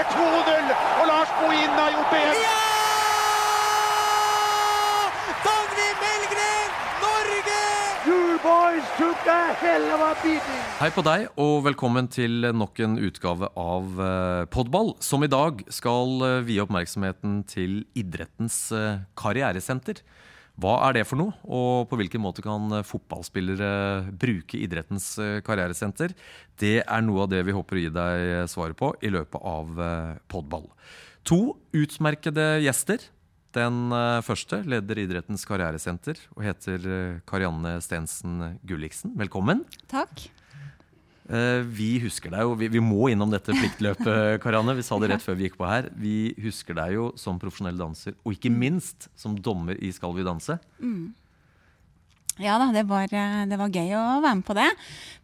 leder 2-0, og Lars Bohin har gjort det igjen. Ja! Dagny Melgren, Norge! You boys took a hell of a beating. Hei på deg, og velkommen til nok en utgave av eh, Podball, som i dag skal eh, vie oppmerksomheten til idrettens eh, karrieresenter. Hva er det for noe, og på hvilken måte kan fotballspillere bruke idrettens eh, karrieresenter? Det er noe av det vi håper å gi deg eh, svaret på i løpet av eh, Podball. To utmerkede gjester. Den første leder idrettens karrieresenter og heter Karianne Stensen Gulliksen. Velkommen. Takk. Eh, Vi husker deg jo, vi, vi må innom dette pliktløpet, Karianne. Vi sa det rett før vi gikk på her. Vi husker deg jo som profesjonell danser, og ikke minst som dommer i Skal vi danse. Ja da, det var, eh, det var gøy å være med på det.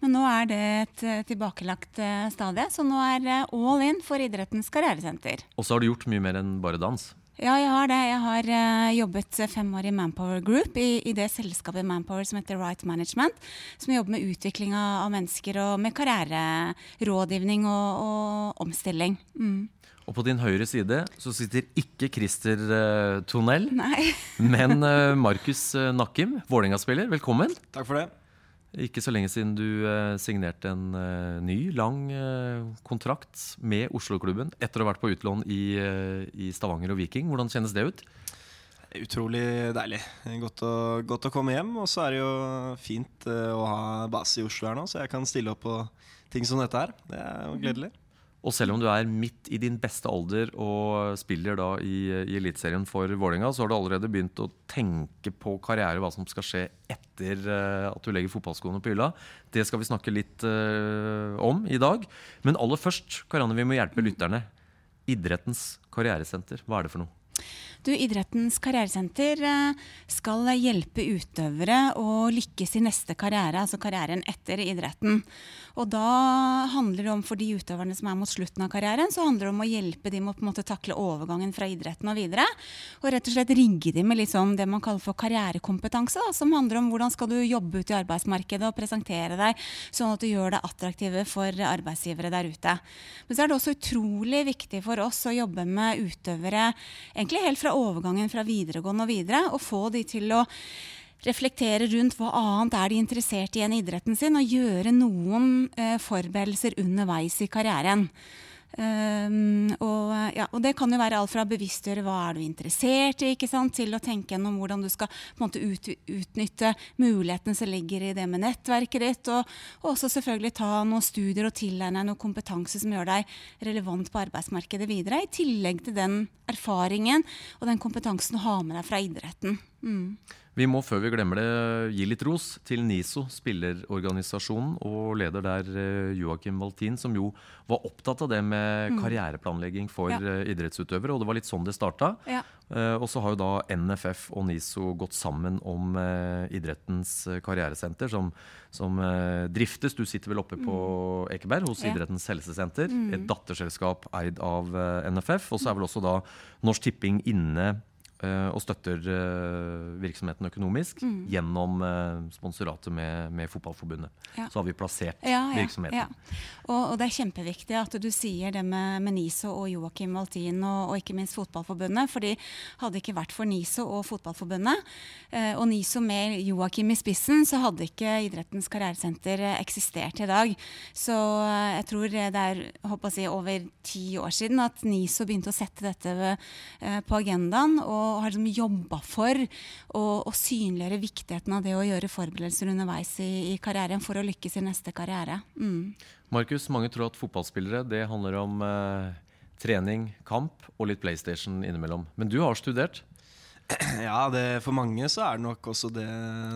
Men nå er det et eh, tilbakelagt stadie, så nå er all in for idrettens karrieresenter. Og så har du gjort mye mer enn bare dans. Ja, jeg har det. Jeg har uh, jobbet fem år i Manpower Group, i, i det selskapet Manpower som heter Right Management, som jobber med utvikling av, av mennesker og med karriererådgivning og, og omstilling. Mm. Og på din høyre side så sitter ikke Christer uh, Tonell, men uh, Markus Nakkim, Vålerenga-spiller. Velkommen. Takk for det. Ikke så lenge siden du eh, signerte en eh, ny, lang eh, kontrakt med Oslo-klubben etter å ha vært på utlån i, i Stavanger og Viking. Hvordan kjennes det ut? Utrolig deilig. Godt å, godt å komme hjem. Og så er det jo fint å ha base i Oslo her nå, så jeg kan stille opp på ting som dette her. Det er jo gledelig. Og selv om du er midt i din beste alder og spiller da i, i Eliteserien for Vålerenga, så har du allerede begynt å tenke på karriere, hva som skal skje etter eh, at du legger fotballskoene på hylla. Det skal vi snakke litt uh, om i dag. Men aller først, Karianne, vi må hjelpe lytterne. Idrettens karrieresenter, hva er det for noe? Du, Idrettens karrieresenter eh, skal hjelpe utøvere å lykkes i neste karriere, altså karrieren etter idretten. Og da handler det om for de utøverne som er mot slutten av karrieren, så handler det om å hjelpe dem å på en måte takle overgangen fra idretten og videre. Og rett og slett rigge dem med liksom det man kaller for karrierekompetanse, da, som handler om hvordan skal du jobbe ute i arbeidsmarkedet og presentere deg sånn at du gjør deg attraktive for arbeidsgivere der ute. Men så er det også utrolig viktig for oss å jobbe med utøvere egentlig helt fra overgangen fra videregående og videre, og få de til å reflektere rundt hva annet er de interessert i enn idretten sin, og gjøre noen eh, forberedelser underveis i karrieren. Um, og, ja, og det kan jo være alt fra å bevisstgjøre hva er du interessert i, til å tenke gjennom hvordan du skal måte ut, utnytte mulighetene som ligger i det med nettverket ditt, og, og også selvfølgelig ta noen studier og tilegne deg noe kompetanse som gjør deg relevant på arbeidsmarkedet videre, i tillegg til den erfaringen og den kompetansen du har med deg fra idretten. Mm. Vi må før vi glemmer det gi litt ros til NISO, spillerorganisasjonen, og leder der eh, Joakim Valtin, som jo var opptatt av det med karriereplanlegging for Ja. eh, idrettsutøvere. Og det var litt sånn det starta. Ja. Eh, Og så har jo da NFF og NISO gått sammen om idrettens karrieresenter, som, som driftes. Du sitter vel oppe på Ekeberg hos Ja. Idrettens helsesenter. Et datterselskap eid av NFF. Og så er vel også da Norsk Tipping inne og støtter eh, virksomheten økonomisk gjennom eh, sponsoratet med, med Fotballforbundet. Ja. Så har vi plassert Ja, ja, virksomheten. ja. Og, og det er kjempeviktig at du sier det med, med NISO og Joakim Valtin og, og ikke minst Fotballforbundet. For de hadde ikke vært for NISO og Fotballforbundet, eh, og NISO med Joakim i spissen, så hadde ikke Idrettens karrieresenter eh, eksistert i dag. Så eh, jeg tror det er håper jeg over ti år siden at NISO begynte å sette dette eh, på agendaen, og har liksom jobba for å, synliggjøre viktigheten av det å gjøre forberedelser underveis i, i karrieren for å lykkes i neste karriere. Mm. Markus, mange tror at fotballspillere det handler om eh, trening, kamp og litt PlayStation innimellom. Men du har studert. Ja, det, for mange så er det nok også det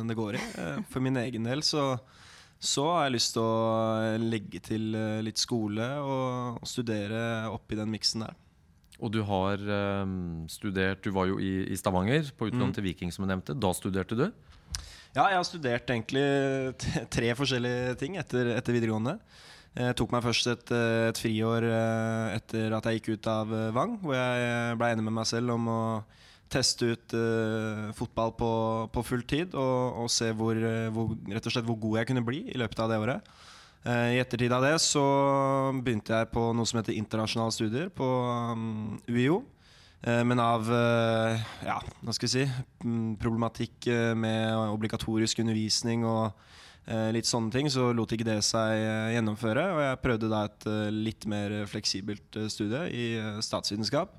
det går i. Eh, For min egen del så, så har jeg lyst til å legge til eh, litt skole og, og studere oppi den miksen der. Og du har eh, studert Du var jo i, i Stavanger, på utlån Mm. til Viking, som du nevnte. Da studerte du. Ja, jeg har studert egentlig tre forskjellige ting etter, etter videregående. Jeg tok meg først et, eh, et friår eh, etter at jeg gikk ut av eh, Vang, hvor jeg ble enig med meg selv om å teste ut uh, fotball på, på full tid og, og se hvor, eh, hvor, rett og slett hvor god jeg kunne bli i løpet av det året. I ettertid av det så begynte jeg på noe som heter internasjonale studier på um, UiO. Men av ja, hva skal jeg si, mm, problematikk med obligatorisk undervisning og litt sånne ting, så lot ikke det seg gjennomføre. Og jeg prøvde da et litt mer fleksibelt studie i statsvitenskap.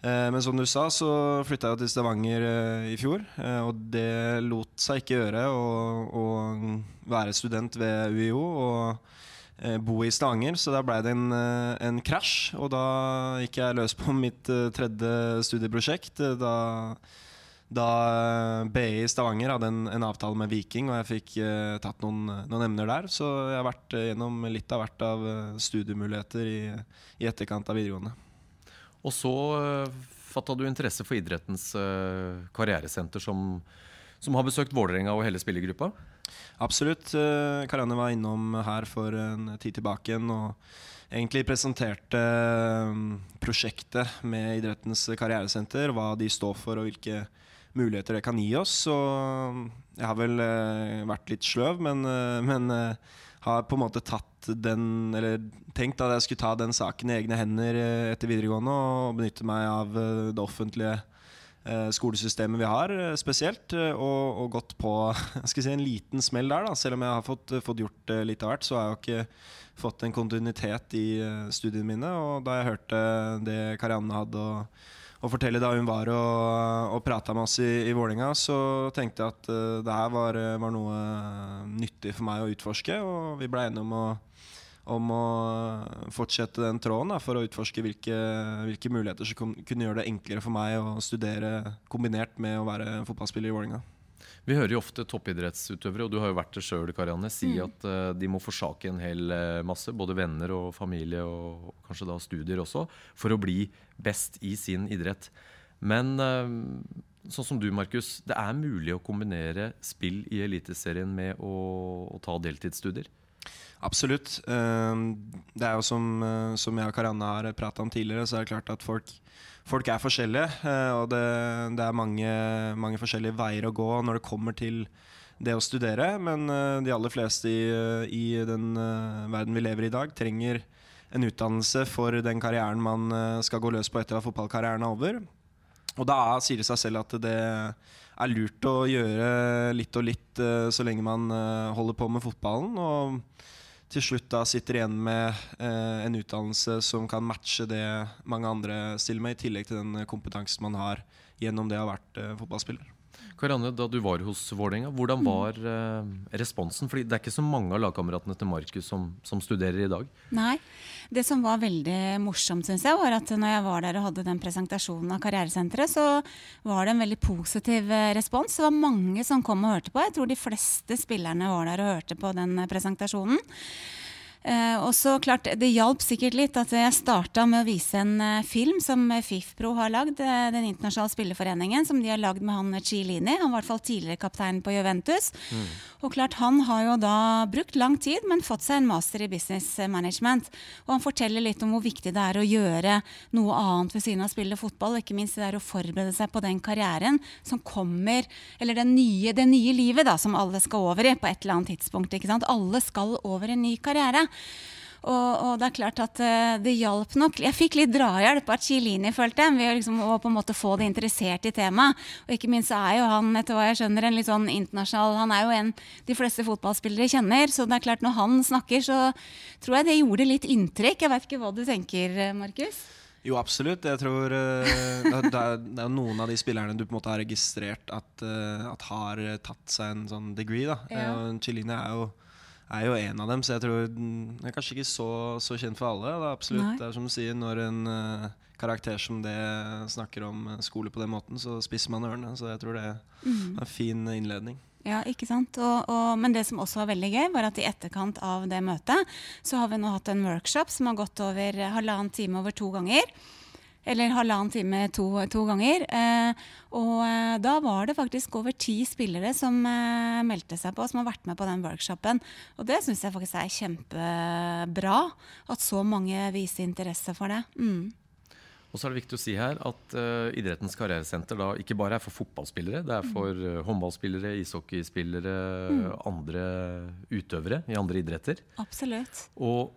Eh, men som du sa, så flytta jeg til Stavanger eh, i fjor. Eh, og det lot seg ikke gjøre å, være student ved UiO og bo i Stavanger, så da blei det en, en krasj. Og da gikk jeg løs på mitt tredje studieprosjekt. Da, da BI Stavanger hadde en, en, avtale med Viking, og jeg fikk tatt noen, noen, emner der. Så jeg har vært gjennom litt av hvert av studiemuligheter i, i etterkant av videregående. Og så uh, fatta du interesse for idrettens uh, karrieresenter, som, som, har besøkt Vålerenga og hele spillergruppa? Absolutt. Uh, Karianne var innom her for en tid tilbake og egentlig presenterte prosjektet med idrettens karrieresenter. Hva de står for og hvilke muligheter det kan gi oss. Så jeg har vel vært litt sløv, men, men har på en måte tatt den Eller tenkt at jeg skulle ta den saken i egne hender eh, etter videregående og benytte meg av eh, det offentlige eh, skolesystemet vi har, spesielt. Og, og gått på si, en liten smell der. Da. Selv om jeg har fått, fått gjort litt av hvert, så har jeg jo ikke fått en kontinuitet i studiene mine. Og da jeg hørte det Karianne hadde og å fortelle da hun var og, og prata med oss i, i Vålinga, så tenkte jeg at uh, det her var, var, noe nyttig for meg å utforske. Og vi ble enige om å, om å fortsette den tråden da, for å utforske hvilke, hvilke muligheter som kunne gjøre det enklere for meg å studere kombinert med å være fotballspiller i Vålinga. Vi hører jo ofte toppidrettsutøvere, og du har jo vært det sjøl, Karianne, si mm. at uh, de må forsake en hel uh, masse, både venner og familie og kanskje da studier også, for å bli best i sin idrett. Men uh, sånn som du, Markus, det er mulig å kombinere spill i Eliteserien med å, å ta deltidsstudier? Absolutt. Det er jo som, som jeg og Karianne har prata om tidligere, så er det klart at folk folk er forskjellige, eh, og det, det er mange, mange, forskjellige veier å gå når det kommer til det å studere. Men eh, de aller fleste i, i den eh, verden vi lever i i dag, trenger en utdannelse for den karrieren man skal gå løs på etter at fotballkarrieren er over. Og da sier det seg selv at det er lurt å gjøre litt og litt så lenge man holder på med fotballen. Og til slutt da sitter igjen med eh, en utdannelse som kan matche det mange andre stiller med, i tillegg til den kompetansen man har gjennom det å ha vært eh, fotballspiller. Karianne, da du var hos Vålerenga, hvordan var eh, responsen? Fordi det er ikke så mange av lagkameratene til Markus som, som, studerer i dag. Nei. Det som var veldig morsomt, syns jeg, var at når jeg var der og hadde den presentasjonen av Karrieresenteret, så var det en veldig positiv eh, respons. Det var mange som kom og hørte på. Jeg tror de fleste spillerne var der og hørte på den presentasjonen. Eh, og så klart, Det hjalp sikkert litt at jeg starta med å vise en eh, film som FIFPro har lagd. Eh, den internasjonale spilleforeningen som de har lagd med han Chilini. Han var i hvert fall tidligere kaptein på Juventus. Mm. Og klart, Han har jo da brukt lang tid, men fått seg en master i business management. Og han forteller litt om hvor viktig det er å gjøre noe annet ved siden av å spille fotball. Ikke minst det er å forberede seg på den karrieren som kommer, eller nye, det nye livet da, som alle skal over i på et eller annet tidspunkt. ikke sant? Alle skal over en ny karriere. Og, og, det er klart at uh, det hjalp nok. Jeg fikk litt drahjelp av Chilini, følte jeg, ved liksom, å på en måte få det interessert i temaet. Og ikke minst er jo han etter hva jeg skjønner, en litt sånn internasjonal Han er jo en de fleste fotballspillere kjenner. Så det er klart når han snakker, så tror jeg det gjorde litt inntrykk. Jeg vet ikke hva du tenker, eh, Markus? Jo, absolutt. Jeg tror uh, det, er, det, er, noen av de spillerne du på en måte har registrert at, at har tatt seg en sånn degree. da. Ja. Chilini er jo er jo en av dem, så jeg tror den er kanskje ikke så, så kjent for alle. Det er absolutt, det er som du sier, Når en uh, karakter som det snakker om uh, skole på den måten, så spisser man ørene. Så jeg tror det mm. er en fin innledning. Ja, ikke sant. Og, og, men det som også var veldig gøy, var at i etterkant av det møtet, så har vi nå hatt en workshop som har gått over halvannen time over to ganger. Eller halvannen time to, to ganger. Eh, og eh, da var det faktisk over ti spillere som eh, meldte seg på, som har vært med på den workshopen. Og det syns jeg faktisk er kjempebra. At så mange viser interesse for det. Mm. Og så er det viktig å si her at uh, Idrettens karrieresenter da ikke bare er for fotballspillere. Det er for uh, håndballspillere, ishockeyspillere, mm. andre utøvere i andre idretter. Absolutt. Og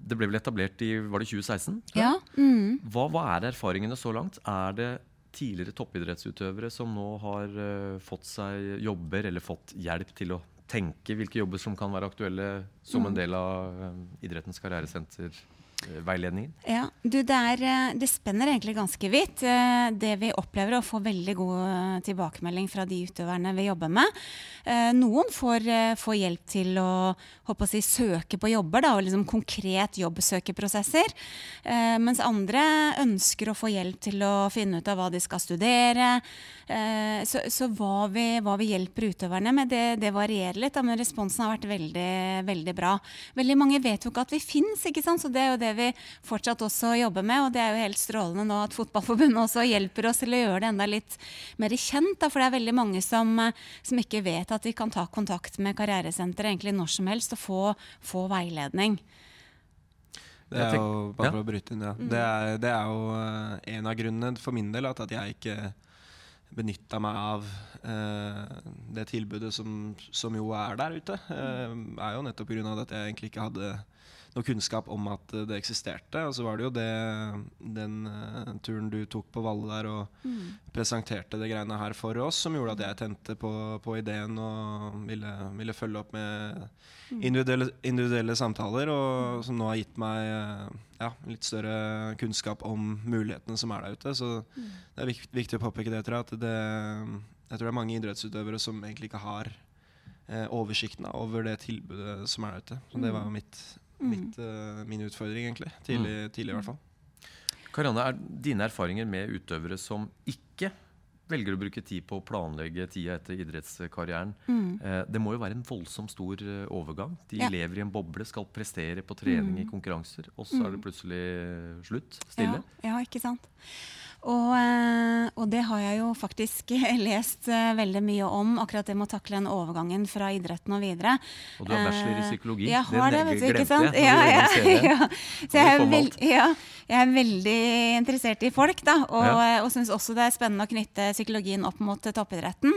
det ble vel etablert i var det 2016? Ja. Mm. Hva, hva, er erfaringene så langt? Er det tidligere toppidrettsutøvere som nå har uh, fått seg jobber eller fått hjelp til å tenke hvilke jobber som kan være aktuelle som en mm. del av idrettens karrieresenter? Veiledningen? Ja, du, det, er, eh, det, spenner egentlig ganske vidt. Eh, det vi opplever å få veldig god eh, tilbakemelding fra de utøverne vi jobber med. Noen får, får hjelp til å, å si, søke på jobber, da, og liksom konkret jobbsøkeprosesser. Mens andre ønsker å få hjelp til å finne ut av hva de skal studere. Så, så hva, vi, hva, vi, hjelper utøverne med, det, det varierer litt, men responsen har vært veldig, veldig bra. Veldig mange vet jo ikke at vi fins, så det er jo det vi fortsatt også jobber med. Og det er jo helt strålende nå at Fotballforbundet også hjelper oss til å gjøre det enda litt mer kjent. Da, for det er veldig mange som, som, ikke vet at de kan ta kontakt med Karrieresenteret egentlig når som helst og få, få veiledning. Det er jo, bare for å bryte inn, ja. Mm. Det, er, det, er, jo eh, en av grunnene for min del at, at jeg ikke benytta meg av eh, det tilbudet som, som, jo er der ute. Eh, er jo nettopp pga. at jeg egentlig ikke hadde noe kunnskap om at det eksisterte. Og så var det jo det, den uh, turen du tok på Valle der og mm. presenterte det greiene her for oss, som gjorde at jeg tente på, på ideen og ville, ville, følge opp med mm. individuelle, individuelle, samtaler, og som nå har gitt meg uh, ja, litt større kunnskap om mulighetene som er der ute. Så mm. det er viktig, viktig å påpeke det, tror jeg. At det, jeg tror det er mange idrettsutøvere som egentlig ikke har eh, oversikten over det tilbudet som er der ute. Så det mm. var mitt, Mm. Mitt, uh, min utfordring, egentlig. Tidlig, mm. tidlig, i hvert fall. Karianne, er dine erfaringer med utøvere som ikke velger å bruke tid på å planlegge tida etter idrettskarrieren. Mm. Eh, det må jo være en voldsomt stor eh, overgang. De ja. lever i en boble, skal prestere på trening mm. i konkurranser, og så er det mm. plutselig slutt. Stille. Ja, ja ikke sant. Og, eh, og, det har jeg jo faktisk lest eh, veldig mye om, akkurat det med å takle den overgangen fra idretten og videre. Og du har bachelor i psykologi. Jeg har det, vet du, ikke sant? Ja, ja, ja. Så jeg er, veld, jeg er, veldig interessert i folk, da. Og, ja. og syns også det er spennende å knytte psykologien opp mot toppidretten.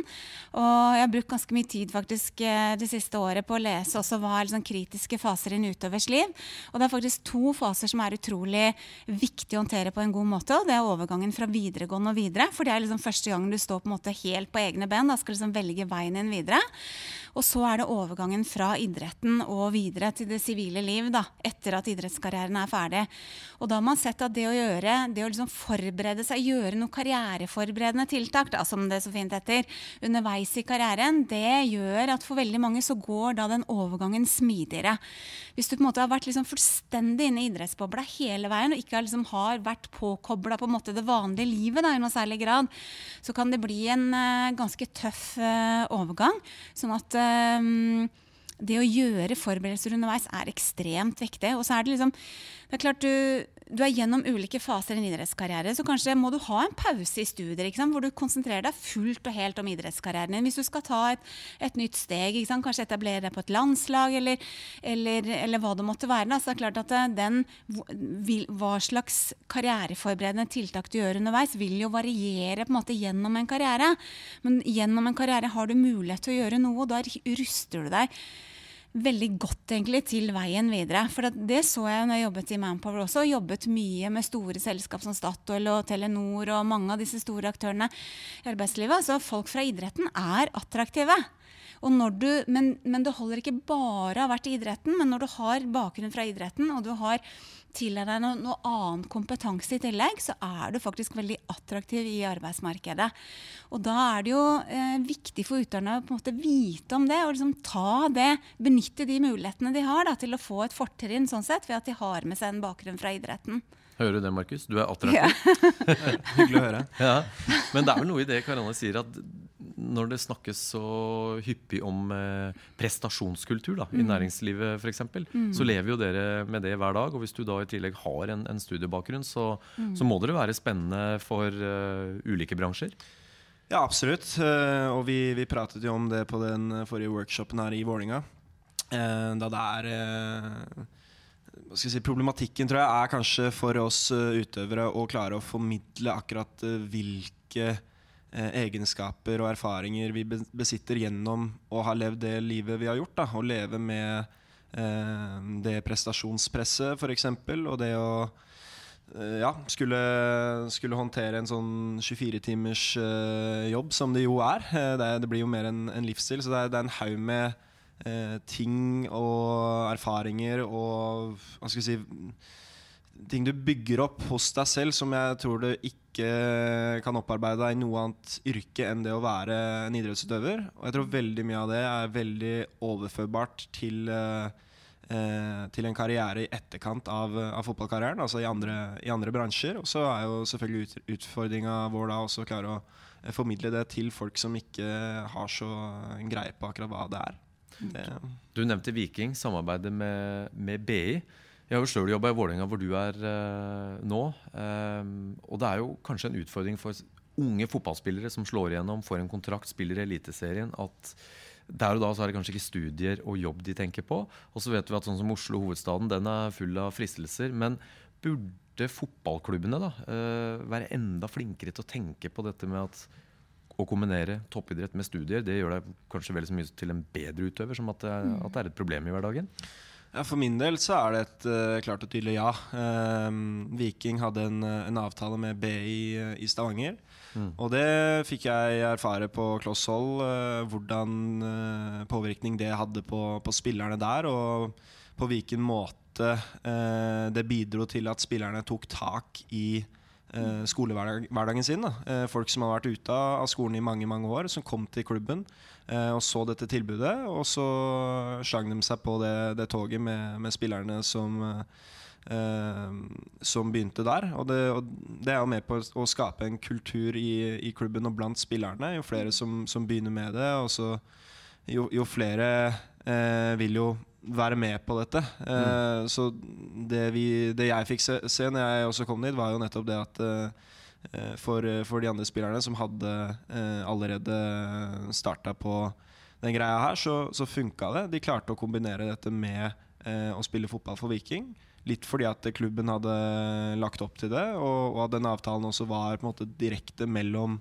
Og jeg har brukt ganske mye tid faktisk eh, det siste året på å lese også hva er liksom kritiske faser i en utøvers liv. Og det er faktisk to faser som er utrolig viktig å håndtere på en god måte. og det er overgangen fra videregående og videre. For det er liksom første gangen du står på en måte helt på egne ben. Da skal du liksom velge veien din videre. Og så er det overgangen fra idretten og videre til det sivile liv da, etter at idrettskarrieren er ferdig. Og da har man sett at det å gjøre, det å liksom forberede seg, gjøre noen karriereforberedende tiltak, da, som det er så fint heter, underveis i karrieren, det gjør at for veldig mange så går da den overgangen smidigere. Hvis du på en måte har vært liksom fullstendig inne i idrettsbobla hele veien og ikke liksom har vært påkobla på en måte det vanlige livet da, i noe særlig grad, så kan det bli en uh, ganske tøff uh, overgang. sånn at um, det å gjøre forberedelser underveis er ekstremt viktig. Og så er det liksom Det er klart du, du er gjennom ulike faser i en idrettskarriere, så kanskje må du ha en pause i studier hvor du konsentrerer deg fullt og helt om idrettskarrieren din. Hvis du skal ta et, et nytt steg, kanskje etablere deg på et landslag, eller, eller, eller hva det måtte være. Da. Så det klart at eh, den, hva slags karriereforberedende tiltak du gjør underveis, vil jo variere på en måte gjennom en karriere. Men gjennom en karriere har du mulighet til å gjøre noe, og da ruster du deg veldig godt egentlig til veien videre. For det, så jeg når jeg jobbet i Manpower også. Jobbet mye med store selskap som Statoil og Telenor og mange av disse store aktørene i arbeidslivet. Så folk fra idretten er attraktive. Du, men, men, det holder ikke bare å ha vært i idretten, men når du har bakgrunn fra idretten, og du har tillært deg noe, noe annen kompetanse i tillegg, så er du faktisk veldig attraktiv i arbeidsmarkedet. Og da er det jo eh, viktig for utøverne å på en måte vite om det, og liksom ta det, benytte de mulighetene de har da, til å få et fortrinn sånn sett, ved at de har med seg en bakgrunn fra idretten. Hører du det, Markus? Du er attraktiv. Ja. Hyggelig å høre. Ja. Men det er vel noe i det Karianne sier, at når det snakkes så hyppig om eh, prestasjonskultur da, mm. i næringslivet f.eks., mm. så lever jo dere med det hver dag. Og hvis du da i tillegg har en, en studiebakgrunn, så, mm. så, må det være spennende for uh, ulike bransjer. Ja, absolutt. Uh, og vi, vi, pratet jo om det på den forrige workshopen her i Vålinga. Uh, da det er hva skal jeg si, Problematikken tror jeg er kanskje for oss eh, utøvere å klare å formidle akkurat eh, hvilke eh, egenskaper og erfaringer vi besitter gjennom å ha levd det livet vi har gjort. Da. Å leve med eh, det prestasjonspresset, f.eks., og det å eh, ja, skulle, skulle håndtere en sånn 24-timers eh, jobb, som det jo er. Eh, det, det blir jo mer en, en livsstil, så det er, det er en haug med eh, ting og erfaringer og hva skal vi si Ting du bygger opp hos deg selv som jeg tror du ikke kan opparbeide deg i noe annet yrke enn det å være en idrettsutøver. Og jeg tror veldig mye av det er veldig overførbart til eh, eh, til en karriere i etterkant av, av fotballkarrieren, altså i andre, i andre bransjer. Og så er jo selvfølgelig ut, utfordringa vår da også å klare å eh, formidle det til folk som ikke har så greie på akkurat hva det er. Det, Du nevnte Viking, samarbeidet med, med BI. Jeg har jo sjøl jobba i Vålerenga, hvor du er eh, nå. Eh, og det er jo kanskje en utfordring for unge fotballspillere som slår igjennom, får en kontrakt, spiller i Eliteserien, at der og da så er det kanskje ikke studier og jobb de tenker på. Og så vet vi at sånn som Oslo, hovedstaden, den er full av fristelser. Men burde fotballklubbene da eh, være enda flinkere til å tenke på dette med at å kombinere toppidrett med studier, det gjør deg kanskje vel så mye til en bedre utøver som at det, er, at det er et problem i hverdagen? Ja, For min del så er det et uh, klart og tydelig ja. Ehm, Viking hadde en, eh, en avtale med BI eh, i Stavanger. Og det fikk jeg erfare på kloss hold, uh, hvordan påvirkning det hadde på, på spillerne der, og på hvilken måte det bidro til at spillerne tok tak i eh, skolehverdagen sin. Da. Folk som har vært ute av skolen i mange mange år, som kom til klubben og så dette tilbudet. Og så slang de seg på det, det toget med, med spillerne som, eh, som begynte der. Og det, og det er jo med på å skape en kultur i, i klubben og blant spillerne. Jo flere som, som begynner med det, og så jo, jo flere eh, vil jo være med på dette. Eh, Så det, vi, det jeg fikk se, se når jeg også kom dit, var jo nettopp det at eh, eh, for, for de andre spillerne som hadde eh, allerede starta på den greia her, så, så funka det. De klarte å kombinere dette med eh, å spille fotball for Viking. Litt fordi at klubben hadde lagt opp til det, og, og at den avtalen også var på en måte direkte mellom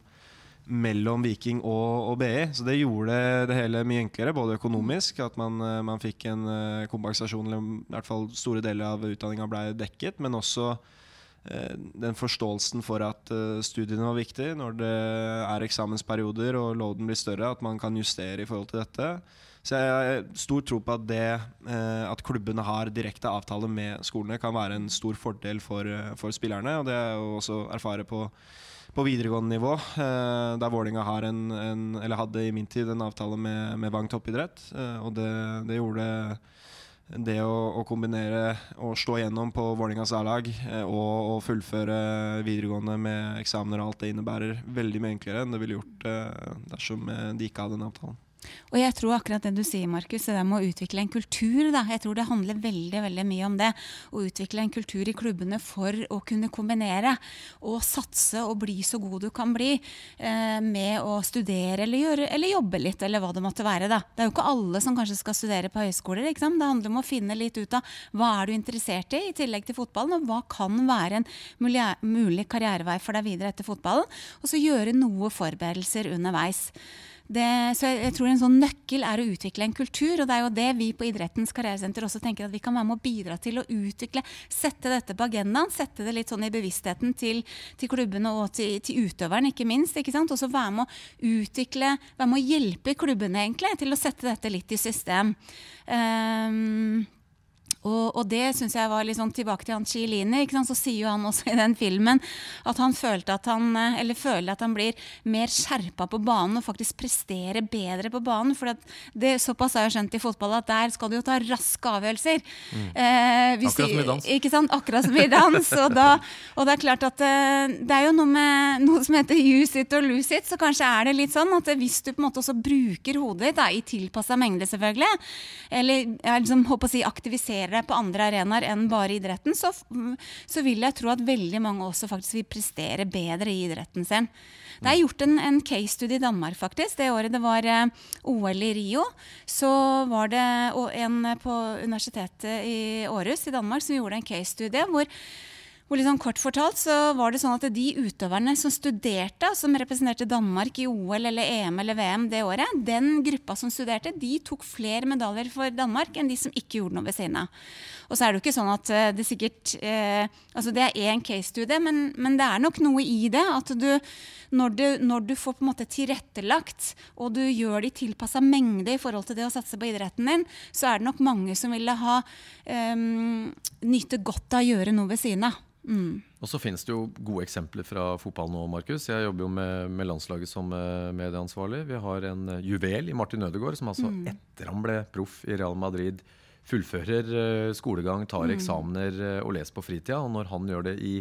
mellom Viking og, og BI. Så det gjorde det hele mye enklere, både økonomisk, at man, eh, man fikk en eh, kompensasjon, eller i hvert fall store deler av utdanninga ble dekket, men også eh, den forståelsen for at eh, studiene var viktig når det er eksamensperioder og loaden blir større, at man kan justere i forhold til dette. Så jeg har stor tro på at det eh, at klubbene har direkte avtale med skolene, kan være en stor fordel for, eh, for spillerne. Og det er jo også erfare på på videregående nivå, eh, der Vålinga har en, en, eller hadde i min tid en avtale med, med Vang toppidrett. Eh, og det, det gjorde det å, å kombinere og slå igjennom på Vålerengas A-lag eh, og, og fullføre videregående med eksamener og alt det innebærer, veldig mye enklere enn det ville gjort eh, dersom eh, de ikke hadde den avtalen. Og jeg tror akkurat det du sier, Markus, det der med å utvikle en kultur, da. Jeg tror det handler veldig veldig mye om det. Å utvikle en kultur i klubbene for å kunne kombinere og satse og bli så god du kan bli eh, med å studere eller, gjøre, eller jobbe litt, eller hva det måtte være. da. Det er jo ikke alle som kanskje skal studere på høyskoler. Det handler om å finne litt ut av hva er du interessert i, i tillegg til fotballen, og hva kan være en mulig, mulig karrierevei for deg videre etter fotballen. Og så gjøre noe forberedelser underveis. Det, så jeg, jeg tror en sånn nøkkel er å utvikle en kultur, og det er jo det vi på Idrettens karrieresenter også tenker at vi kan være med å bidra til å utvikle. Sette dette på agendaen, sette det litt sånn i bevisstheten til, til klubbene og til, til utøveren, ikke minst. ikke sant? Og så være med å utvikle, være med å hjelpe klubbene egentlig til å sette dette litt i system. Um, og, og det syns jeg var litt sånn tilbake til han Chiellini. Så sier jo han også i den filmen at han følte at han eh, eller føler at han blir mer skjerpa på banen og faktisk presterer bedre på banen. For det såpass har jeg skjønt i fotball at der skal du jo ta raske avgjørelser. Mm. Eh, Akkurat som i dans. Ikke sant? Akkurat som i dans. og, da, og det er klart at eh, det er jo noe med noe som heter use it or lose it. Så kanskje er det litt sånn at hvis du på en måte også bruker hodet ditt da, i tilpassa mengde, selvfølgelig, eller jeg liksom, håper å si, aktiviserer presterer på andre arenaer enn bare idretten, så, så, vil jeg tro at veldig mange også faktisk vil prestere bedre i idretten sin. Det er gjort en, en case-studie i Danmark, faktisk. Det året det var eh, OL i Rio, så var det en på Universitetet i Århus i Danmark som gjorde en case-studie hvor hvor liksom kort fortalt så var det sånn at De utøverne som studerte, som representerte Danmark i OL eller EM eller VM det året, den gruppa som studerte, de tok flere medaljer for Danmark enn de som ikke gjorde noe ved siden av. Og så er det jo ikke sånn at eh, det sikkert eh, altså Det er én case-studie, men, men, det er nok noe i det. at du når, du når du får på en måte tilrettelagt, og du gjør det i tilpassa mengde i forhold til det å satse på idretten din, så er det nok mange som ville ha eh, nyte godt av å gjøre noe ved siden av. Mm. Og så finnes det jo gode eksempler fra fotball nå, Markus. Jeg jobber jo med, med landslaget som uh, medieansvarlig. Vi har en uh, juvel i Martin Ødegaard, som altså mm. etter han ble proff i Real Madrid, fullfører uh, skolegang, tar mm. eksamener og leser på fritida. Og når han gjør det i,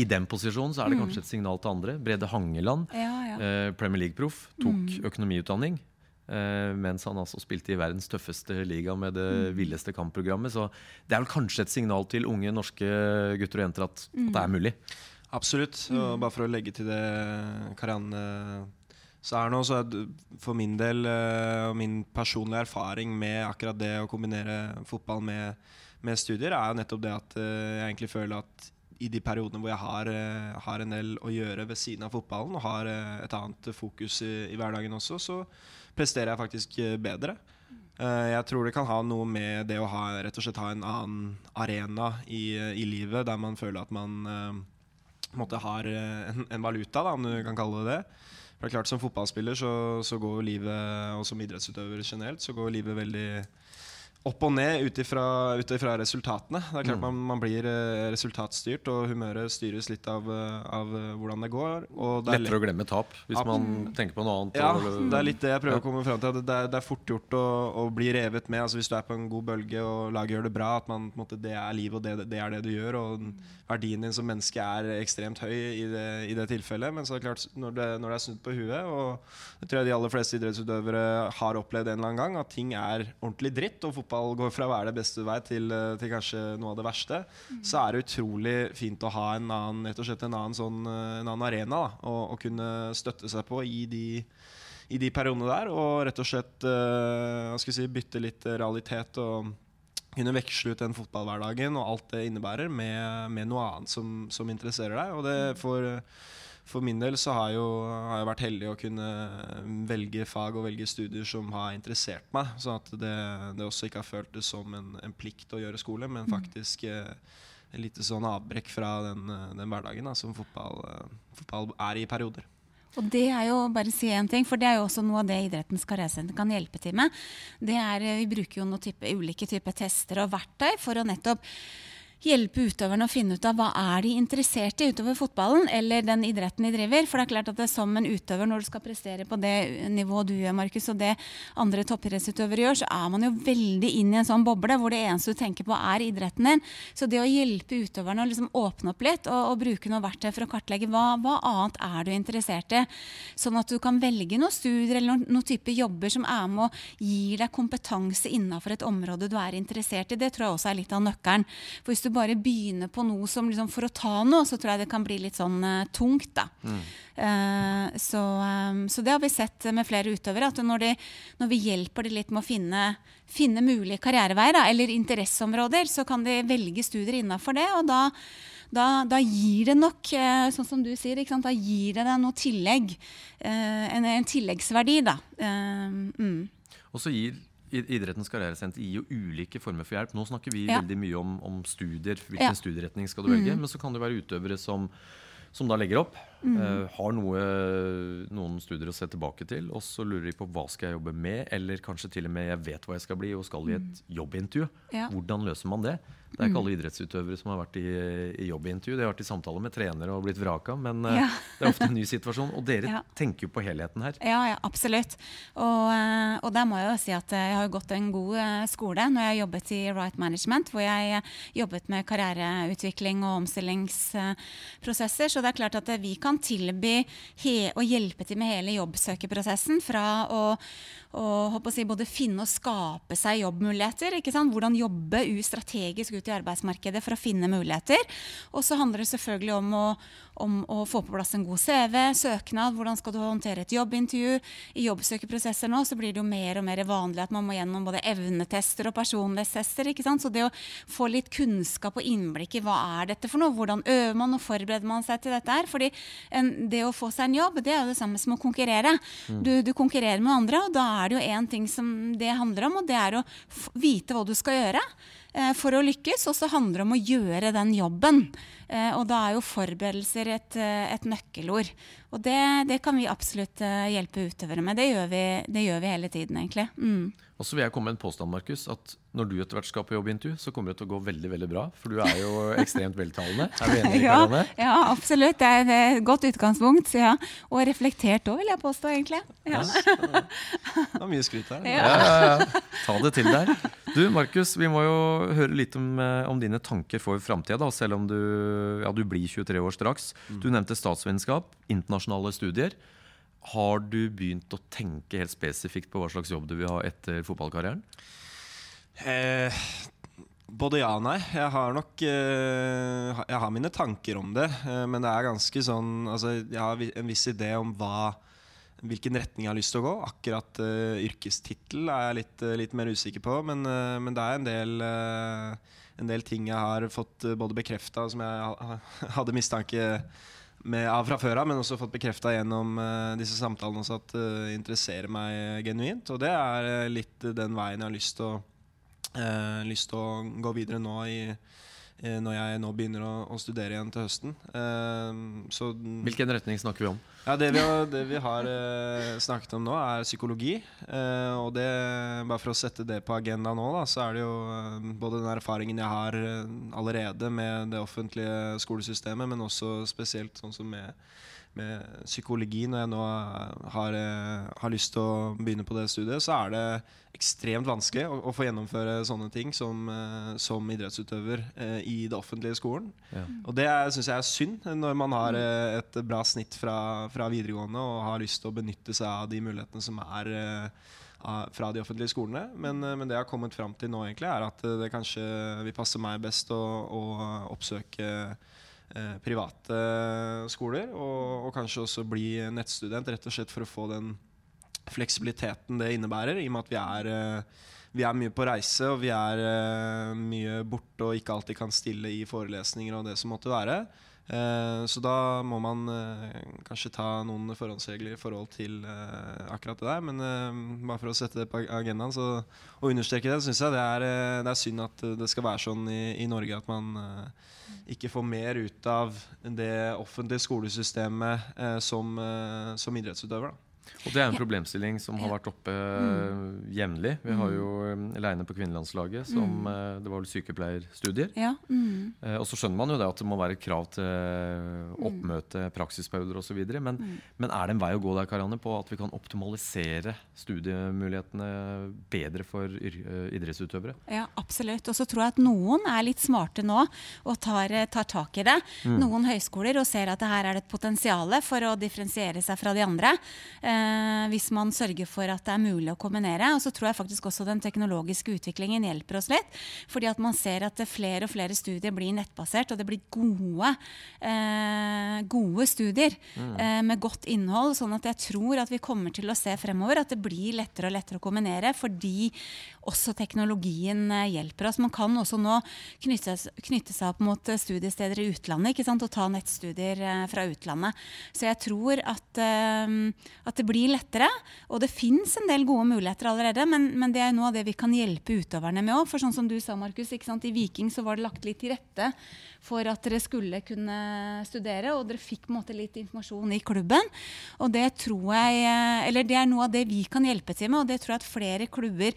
i den posisjonen, så er det mm. kanskje et signal til andre. Brede Hangeland, ja, ja. Premier League-proff, tok mm. økonomiutdanning. Uh, mens han altså spilte i verdens tøffeste liga med det mm. villeste kampprogrammet. Så det er vel kanskje et signal til unge norske gutter og jenter at, mm. at det er mulig. Absolutt. Og mm. bare for å legge til det Karianne så er det så For min del eh, og min personlige erfaring med akkurat det å kombinere fotball med, med studier, er jo nettopp det at uh, jeg egentlig føler at i de periodene hvor jeg har, har, en del å gjøre ved siden av fotballen, og har et annet fokus i, i hverdagen også, så presterer jeg faktisk eh, bedre. Uh, jeg tror det kan ha noe med det å ha, rett og slett ha en annen arena i, i livet, der man føler at man uh, har en, en, valuta, da, om du kan kalle det det. For det er klart Som fotballspiller så, så går livet, og som idrettsutøver generelt, så går livet veldig opp og ned ut ifra resultatene. Det er klart mm. man, man, blir uh, resultatstyrt, og humøret styres litt av, uh, av uh, hvordan det går. Det Lettere å glemme tap hvis man tenker på noe annet. Ja, og, det er litt det jeg prøver ja. å komme frem til. Det er, det er fort gjort å, å, bli revet med. Altså Hvis du er på en god bølge og laget gjør det bra, at man, måte, det er livet og det, det, er det du gjør. Og verdien din som menneske er ekstremt høy i det, i det tilfellet. Men så er det klart, når det, når det er snudd på huet, og det tror jeg de aller fleste idrettsutøvere har opplevd en eller annen gang, at ting er ordentlig dritt. og fotball går fra å være det beste du vet, til, eh, til, kanskje noe av det verste, mm. så er det utrolig fint å ha en annen, rett og slett en annen, sånn, eh, en annen arena å kunne støtte seg på i de, i de periodene der. Og rett og slett uh, si, bytte litt realitet og kunne veksle ut den fotballhverdagen og alt det innebærer, med, med noe annet som, som, interesserer deg. Og det for, for min del så har jeg, jo, har jeg vært heldig å kunne velge fag og velge studier som har interessert meg. Sånn at det, det også ikke har føltes som en, en, plikt å gjøre skole, men mm. faktisk eh, en lite sånn avbrekk fra den, den hverdagen da, som fotball, eh, fotball, er i perioder. Og det er jo bare si en ting, for det er jo også noe av det Idrettens karrieresenter kan hjelpe til med. Det er, eh, Vi bruker jo noen type, ulike typer tester og verktøy for å nettopp hjelpe utøverne å finne ut av hva er de interessert i utover fotballen eller den idretten de driver. For det er klart at det er som en utøver, når du skal prestere på det nivået du gjør, Markus, og det andre toppidrettsutøvere gjør, så er man jo veldig inn i en sånn boble hvor det eneste du tenker på, er idretten din. Så det å hjelpe utøverne å liksom åpne opp litt og, og bruke noe verktøy for å kartlegge hva, hva, annet er du interessert i, sånn at du kan velge noen studier eller noen, noen type jobber som er med å gi deg kompetanse innenfor et område du er interessert i, det tror jeg også er litt av nøkkelen. For hvis du du bare begynner på noe som liksom, for å ta noe, så tror jeg det kan bli litt sånn uh, tungt. da. Mm. Uh, så, um, så, det har vi sett med flere utøvere. At når, de, når vi hjelper dem litt med å finne, finne mulige karriereveier eller interesseområder, så kan de velge studier innafor det. og da da, da, gir det nok, sånn som du sier, da gir det deg noe tillegg. En, en tilleggsverdi, da. Mm. Og så gir Idrettens karrieresenter gir jo ulike former for hjelp. Nå snakker vi ja. veldig mye om, om studier. Hvilken ja. studieretning skal du velge? Mm. Men så kan det være utøvere som, som da legger opp. Mm. Uh, har noe, noen studier å se tilbake til, og så lurer de på hva skal jeg jobbe med. Eller kanskje til og med jeg vet hva jeg skal bli og skal i et mm. jobbintervju. Ja. Hvordan løser man det? Det er ikke mm. alle idrettsutøvere som har vært i, i jobbintervju. De har vært i samtale med trenere og blitt vraka, men uh, ja. det er ofte en ny situasjon. Og dere ja. tenker jo på helheten her. Ja, ja absolutt. Og, eh, og, der må jeg jo si at jeg har gått en god eh, skole når jeg har jobbet i Right Management, hvor jeg jobbet med karriereutvikling og omstillingsprosesser. Så det er klart at vi kan tilby he å hjelpe til med hele jobbsøkerprosessen. Fra å, å si, både finne og skape seg jobbmuligheter. ikke sant? Hvordan jobbe strategisk ut i arbeidsmarkedet for å finne muligheter. Og så handler det selvfølgelig om å, om å få på plass en god CV, søknad, hvordan skal du håndtere et jobbintervju. I jobbsøkerprosesser nå så blir det jo mer og mer vanlig at man må gjennom både evnetester og personlighetstester. Så det å få litt kunnskap og innblikk i hva er dette for noe, hvordan øver man og forbereder man seg til dette her. Fordi en, det å få seg en jobb, det er jo det samme som å konkurrere. Mm. Du, du, konkurrerer med andre, og da er det jo én ting som det handler om, og det er å vite hva du skal gjøre. Eh, for å lykkes, og så handler det om å gjøre den jobben. Eh, og da er jo forberedelser et, eh, et nøkkelord. Og det, det, kan vi absolutt hjelpe utøvere med. Det gjør vi, det gjør vi hele tiden, egentlig. Mm. Og så vil jeg komme med en påstand, Markus, at når du etter hvert skal på jobbintervju, så kommer det til å gå veldig veldig bra. For du er jo ekstremt veltalende. Er vi enige, ja, ja, absolutt. Det er et godt utgangspunkt. Ja. Og reflektert òg, vil jeg påstå, egentlig. Ja. det var mye skryt her. Ja. ja. Ta det til deg. Du, Markus, vi må jo høre litt om, eh, om dine tanker for framtida, selv om du, du blir 23 år straks. Mm. Du nevnte statsvitenskap, internasjonale studier. Har du begynt å tenke helt spesifikt på hva slags jobb du vil ha etter fotballkarrieren? Eh, både ja og nei. Jeg har nok eh, Jeg har mine tanker om det. Eh, men det er ganske sånn altså, Jeg har en viss idé om hva, hvilken retning jeg har lyst til å gå. Akkurat eh, yrkestittel er jeg litt, litt, mer usikker på. Men, uh, men det er en del, uh, en del ting jeg har fått både bekrefta, som jeg hadde mistanke med, av fra før av, men også fått bekrefta gjennom uh, disse samtalene også at uh, interesserer meg genuint. Og det er litt den veien jeg har lyst til å, lyst til å gå videre nå i, Eh, når jeg nå begynner å, å studere igjen til høsten. Uh, så, Hvilken retning snakker vi om? Ja, det, vi har, det vi har uh, snakket om nå, er psykologi. Uh, og det, bare for å sette det på agenda nå, da, så er det jo både den erfaringen jeg har allerede med det offentlige skolesystemet, men også spesielt sånn som med med psykologi når jeg nå har, eh, har, lyst til å begynne på det studiet, så er det ekstremt vanskelig å, å få gjennomføre sånne ting som, eh, som idrettsutøver eh, i det offentlige skolen. Ja. Og det syns jeg er synd når man har eh, et bra snitt fra, fra, videregående og har lyst til å benytte seg av de mulighetene som er eh, fra de offentlige skolene. Men, eh, men, det jeg har kommet fram til nå, egentlig, er at det kanskje vil passe meg best å, å oppsøke Eh, private skoler, og, og, kanskje også bli nettstudent, rett og slett for å få den fleksibiliteten det innebærer, i og med at vi er, eh, vi er mye på reise og vi er eh, mye borte og ikke alltid kan stille i forelesninger og det som måtte være. Eh, så da må man eh, kanskje ta noen forhåndsregler i forhold til eh, akkurat det der. Men bare for å sette det på agendaen så, og understreke det, syns jeg det er, det er, synd at det skal være sånn i, i Norge at man ikke får mer ut av det offentlige skolesystemet som, som idrettsutøver. Da. Og Det er en problemstilling som har vært oppe mm. jevnlig. Vi har jo um, Leine på kvinnelandslaget, som mm. Eh, det var vel sykepleierstudier. Ja. Mm. Eh, og så skjønner man jo det at det må være krav til mm. oppmøte, praksisperioder osv. Men, mm. men er det en vei å gå der, Karianne, på at vi kan optimalisere studiemulighetene bedre for eh, idrettsutøvere? Ja, absolutt. Og så tror jeg at noen er litt smarte nå og tar, tar tak i det. Mm. Noen høyskoler og ser at det her er et potensial for å differensiere seg fra de andre. Eh, Eh, hvis man sørger for at det er mulig å kombinere. Og så tror jeg faktisk også den teknologiske utviklingen hjelper oss litt. Fordi at man ser at flere og flere studier blir nettbasert, og det blir gode, eh, gode studier mm. eh, med godt innhold. Sånn at jeg tror at vi kommer til å se fremover at det blir lettere og lettere å kombinere. Fordi også teknologien eh, hjelper oss. Man kan også nå knytte, knytte seg opp mot eh, studiesteder i utlandet og ta nettstudier fra utlandet. Så jeg tror at, at det blir lettere. Og det fins en del gode muligheter allerede, men, men, det er noe av det vi kan hjelpe utøverne med òg. For sånn som du sa, Markus, i Viking så var det lagt litt til rette for at dere skulle kunne studere, og dere fikk måte litt informasjon i klubben. Og det tror jeg Eller det er noe av det vi kan hjelpe til med, og det tror jeg at flere klubber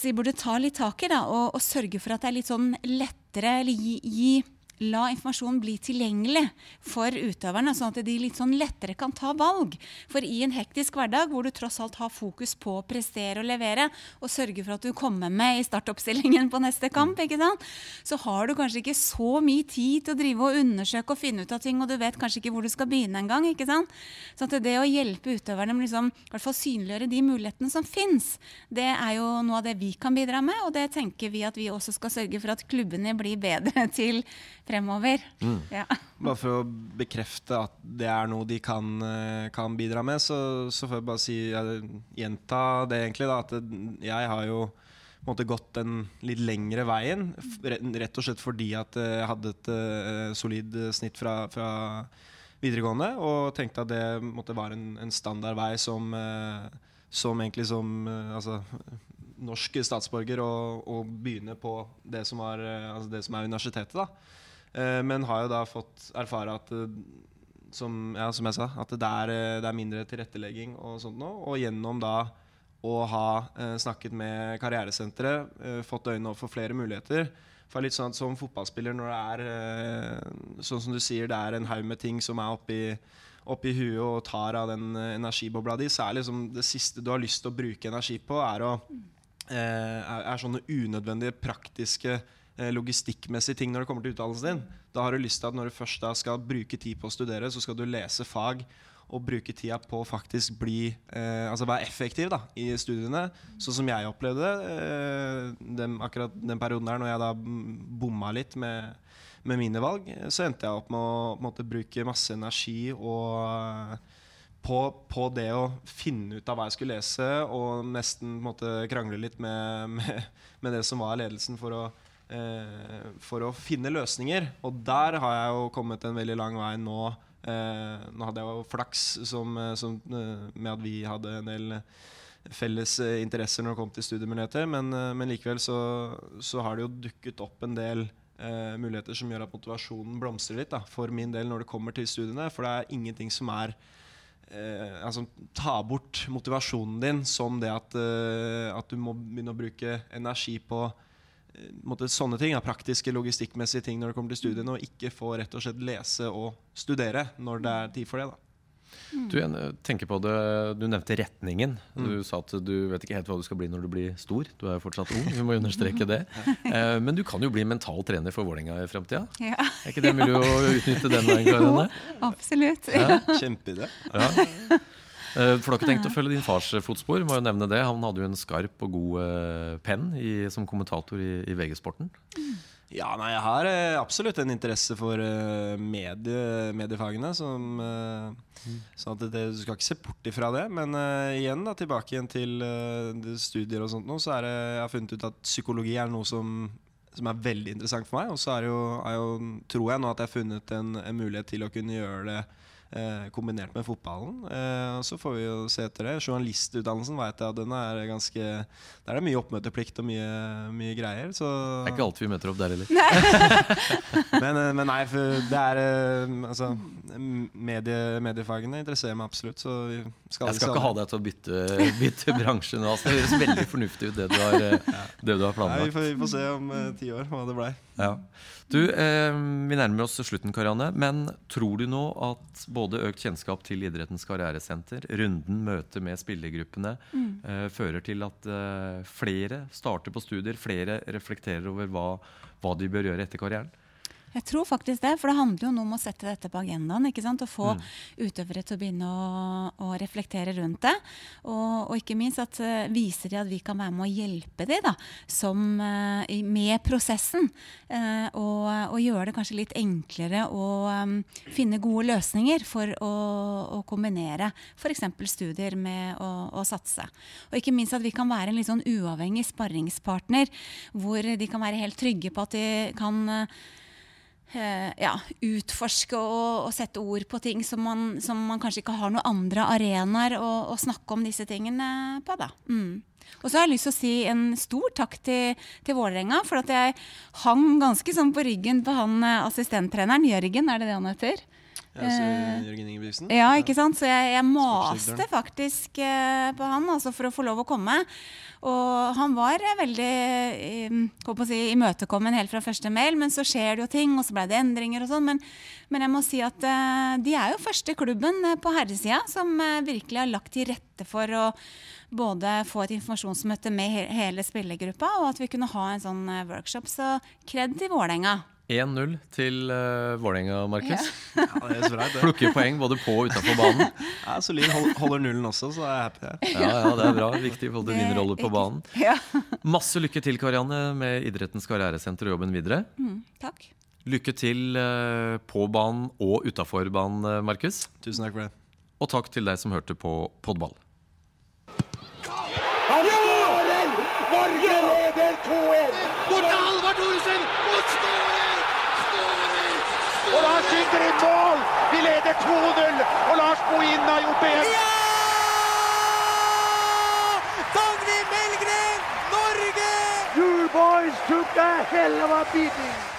si, burde ta litt tak i. Da, og, og, sørge for at det er litt sånn lettere, eller gi, gi la informasjonen bli tilgjengelig for utøverne, sånn at de litt sånn lettere kan ta valg. For i en hektisk hverdag hvor du tross alt har fokus på å prestere og levere, og sørge for at du kommer med i startoppstillingen på neste kamp, så har du kanskje ikke så mye tid til å drive og undersøke og finne ut av ting, og du vet kanskje ikke hvor du skal begynne engang. Så det å hjelpe utøverne med liksom, i synliggjøre de mulighetene som fins, det er jo noe av det vi kan bidra med, og det tenker vi at vi også skal sørge for at klubbene blir bedre til fremover. Mm. Ja. Bare for å bekrefte at det er noe de kan, eh, kan bidra med, så, så, får jeg bare si, jeg, gjenta det egentlig. Da, at jeg har jo måte, gått den litt lengre veien. Rett og slett fordi at jeg hadde et uh, solid snitt fra, fra, videregående. Og tenkte at det måtte være en, en standardvei som, uh, som egentlig som uh, altså, norsk statsborger å, begynne på det som, var, altså det som er universitetet. da Eh, men har jo da fått erfare at eh, som, ja, som jeg sa, at det er, eh, det er, mindre tilrettelegging og sånt nå. Og gjennom da å ha eh, snakket med karrieresenteret, eh, fått øynene opp for flere muligheter. For litt sånn at Som fotballspiller, når det er eh, sånn som du sier, det er en haug med ting som er oppi, oppi huet og tar av den energibobla di, så er liksom det siste du har lyst til å bruke energi på, er, å, er, er sånne unødvendige praktiske Eh, logistikkmessige ting når det kommer til utdannelsen din. Da har du lyst til at når du først skal bruke tid på å studere, så skal du lese fag og bruke tida på å faktisk bli eh, Altså være effektiv da, i studiene. Sånn som jeg opplevde eh, den, akkurat den perioden der når jeg da bomma litt med, med, mine valg, så endte jeg opp med å måtte bruke masse energi og på, på, det å finne ut av hva jeg skulle lese, og nesten måtte krangle litt med, med, med det som var ledelsen for å eh, for å finne løsninger. Og der har jeg jo kommet en veldig lang vei nå. Eh, nå hadde jeg jo flaks som, eh, som, eh, med at vi hadde en del felles eh, interesser når det kom til studiemuligheter, men, men likevel så, så, har det jo dukket opp en del eh, muligheter som gjør at motivasjonen blomstrer litt da, for min del når det kommer til studiene. For det er ingenting som er Eh, altså, ta bort motivasjonen din som det at, eh, at, du må begynne å bruke energi på måte, sånne ting er praktiske, logistikkmessige ting når det kommer til studiene, og ikke få rett og slett lese og studere når det er tid for det. da. Du tenker på det, du nevnte retningen. Du mm. sa at du vet ikke helt hva du skal bli når du blir stor. Du er jo fortsatt ung, vi må understreke det. ja. men du kan jo bli mental trener for Vålerenga i framtida. Ja. Er ikke det mulig å utnytte den veien? Jo, absolutt. Ja. Kjempeidé. Ja. Eh, for du har ikke tenkt å følge din fars eh, fotspor? Må jo nevne det. Han hadde jo en skarp og god uh, penn i, som kommentator i, i VG-sporten. Ja, nei, jeg har absolutt en interesse for medie, mediefagene. Som, sånn at det, du skal ikke se bort ifra det. Men igjen da, tilbake igjen til studier og sånt nå, så er det, jeg har funnet ut at psykologi er noe som som er veldig interessant for meg. Og så er jo, er jo, tror jeg nå at jeg har funnet en, en mulighet til å kunne gjøre det eh, kombinert med fotballen. Eh, så får vi jo se etter det. Journalistutdannelsen vet jeg at den er ganske Der er det mye oppmøteplikt og mye, mye greier. Så Det er ikke alltid vi møter opp der heller. men, eh, men, nei, det er eh, Altså, medie, mediefagene interesserer meg absolutt. Så vi skal jeg skal ikke ha deg til å bytte, bytte bransje nå. Altså. Det høres veldig fornuftig ut, det du har, det du har planlagt. Nei, vi, får, vi, får, se om uh, ti år hva det blei. Ja. Du, eh, Vi nærmer oss slutten, Karianne. Men tror du nå at både økt kjennskap til idrettens karrieresenter, runden møte med spillergruppene, mm. eh, fører til at eh, flere starter på studier, flere reflekterer over hva, hva de bør gjøre etter karrieren? Jeg tror faktisk det, for det handler jo nå om å sette dette på agendaen. ikke sant? Å få mm. utøvere til å begynne å, å reflektere rundt det. Og, og ikke minst at uh, viser de at vi kan være med å hjelpe dem da, som, uh, med prosessen. Uh, og, og, gjøre det kanskje litt enklere å um, finne gode løsninger for å, å kombinere f.eks. studier med å, å, satse. Og ikke minst at vi kan være en litt sånn uavhengig sparringspartner, hvor de kan være helt trygge på at de kan Eh, ja, utforske og, og, sette ord på ting som man, som man, kanskje ikke har noen andre arenaer å, å snakke om disse tingene på. da. Mm. Og så har jeg lyst til å si en stor takk til, til Vålerenga, for at jeg hang ganske sånn på ryggen på han eh, assistenttreneren. Jørgen, er det det han heter? Ja, så Jørgen Ingebrigtsen? Ja, ikke sant? Så jeg, jeg maste faktisk uh, på han altså for å få lov å komme. Og han var eh, veldig eh, holdt si, imøtekommen helt fra første mail, men så skjer det jo ting, og så ble det endringer og sånn. Men, men jeg må si at eh, de er jo første klubben eh, på herresida som eh, virkelig har lagt til rette for å både få et informasjonsmøte med he hele spillergruppa, og at vi kunne ha en sånn eh, workshop. Så kred til Vålerenga. 1-0 til uh, Vålerenga, Markus. Ja, er bra. Plukker poeng både på og utafor banen. Ja, Solid hold, holder nullen også, så er jeg happy. jeg. Ja, ja, det er bra. Viktig i forhold til din rolle på banen. Ja. Masse lykke til, Karianne, med Idrettens karrieresenter og jobben videre. Mm, takk. Lykke til uh, på banen og utafor banen, eh, Markus. Tusen takk for det. Og takk til deg som hørte på Podball. Han skårer! Norge leder 2-1! Bort til Halvard Thoresen! Og skårer! Skårer! Og Lars skyter i mål! Vi leder 2-0, og Lars Bohin har gjort det igjen. Ja! Dagny Melgren, Norge! You boys took a hell of a beating.